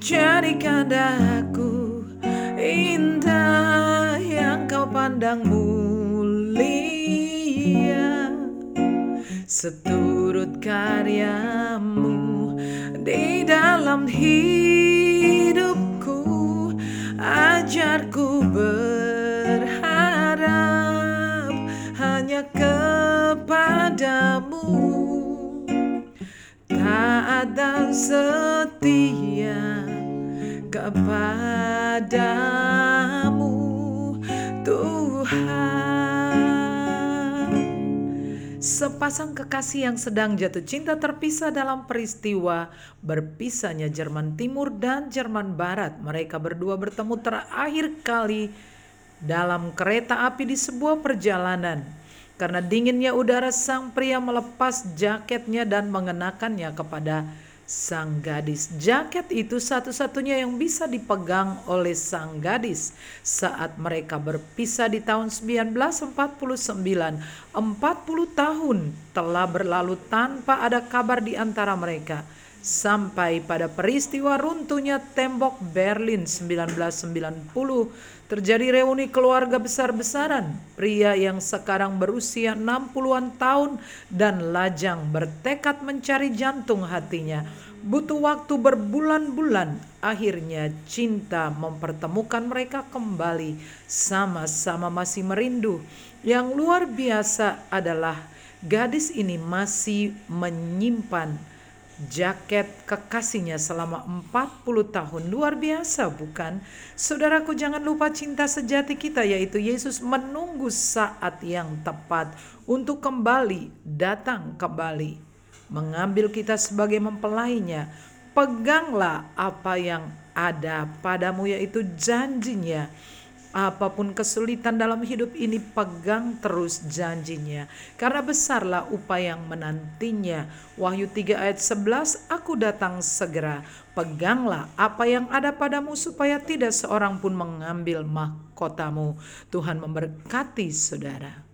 Jadikan daku indah yang kau pandang mulia. Seturut karyamu di dalam hidupku Ajarku berharap hanya kepadamu. Taat dan setia kepadamu Tuhan Sepasang kekasih yang sedang jatuh cinta terpisah dalam peristiwa berpisahnya Jerman Timur dan Jerman Barat. Mereka berdua bertemu terakhir kali dalam kereta api di sebuah perjalanan. Karena dinginnya udara sang pria melepas jaketnya dan mengenakannya kepada sang gadis. Jaket itu satu-satunya yang bisa dipegang oleh sang gadis saat mereka berpisah di tahun 1949. 40 tahun telah berlalu tanpa ada kabar di antara mereka sampai pada peristiwa runtuhnya tembok Berlin 1990 terjadi reuni keluarga besar-besaran. Pria yang sekarang berusia 60-an tahun dan lajang bertekad mencari jantung hatinya butuh waktu berbulan-bulan. Akhirnya cinta mempertemukan mereka kembali. Sama-sama masih merindu. Yang luar biasa adalah gadis ini masih menyimpan jaket kekasihnya selama 40 tahun. Luar biasa bukan? Saudaraku jangan lupa cinta sejati kita yaitu Yesus menunggu saat yang tepat untuk kembali datang kembali. Mengambil kita sebagai mempelainya. Peganglah apa yang ada padamu yaitu janjinya Apa pun kesulitan dalam hidup ini pegang terus janjinya. Karena besarlah upaya yang menantinya. Wahyu 3 ayat 11, aku datang segera. Peganglah apa yang ada padamu supaya tidak seorang pun mengambil mahkotamu. Tuhan memberkati saudara.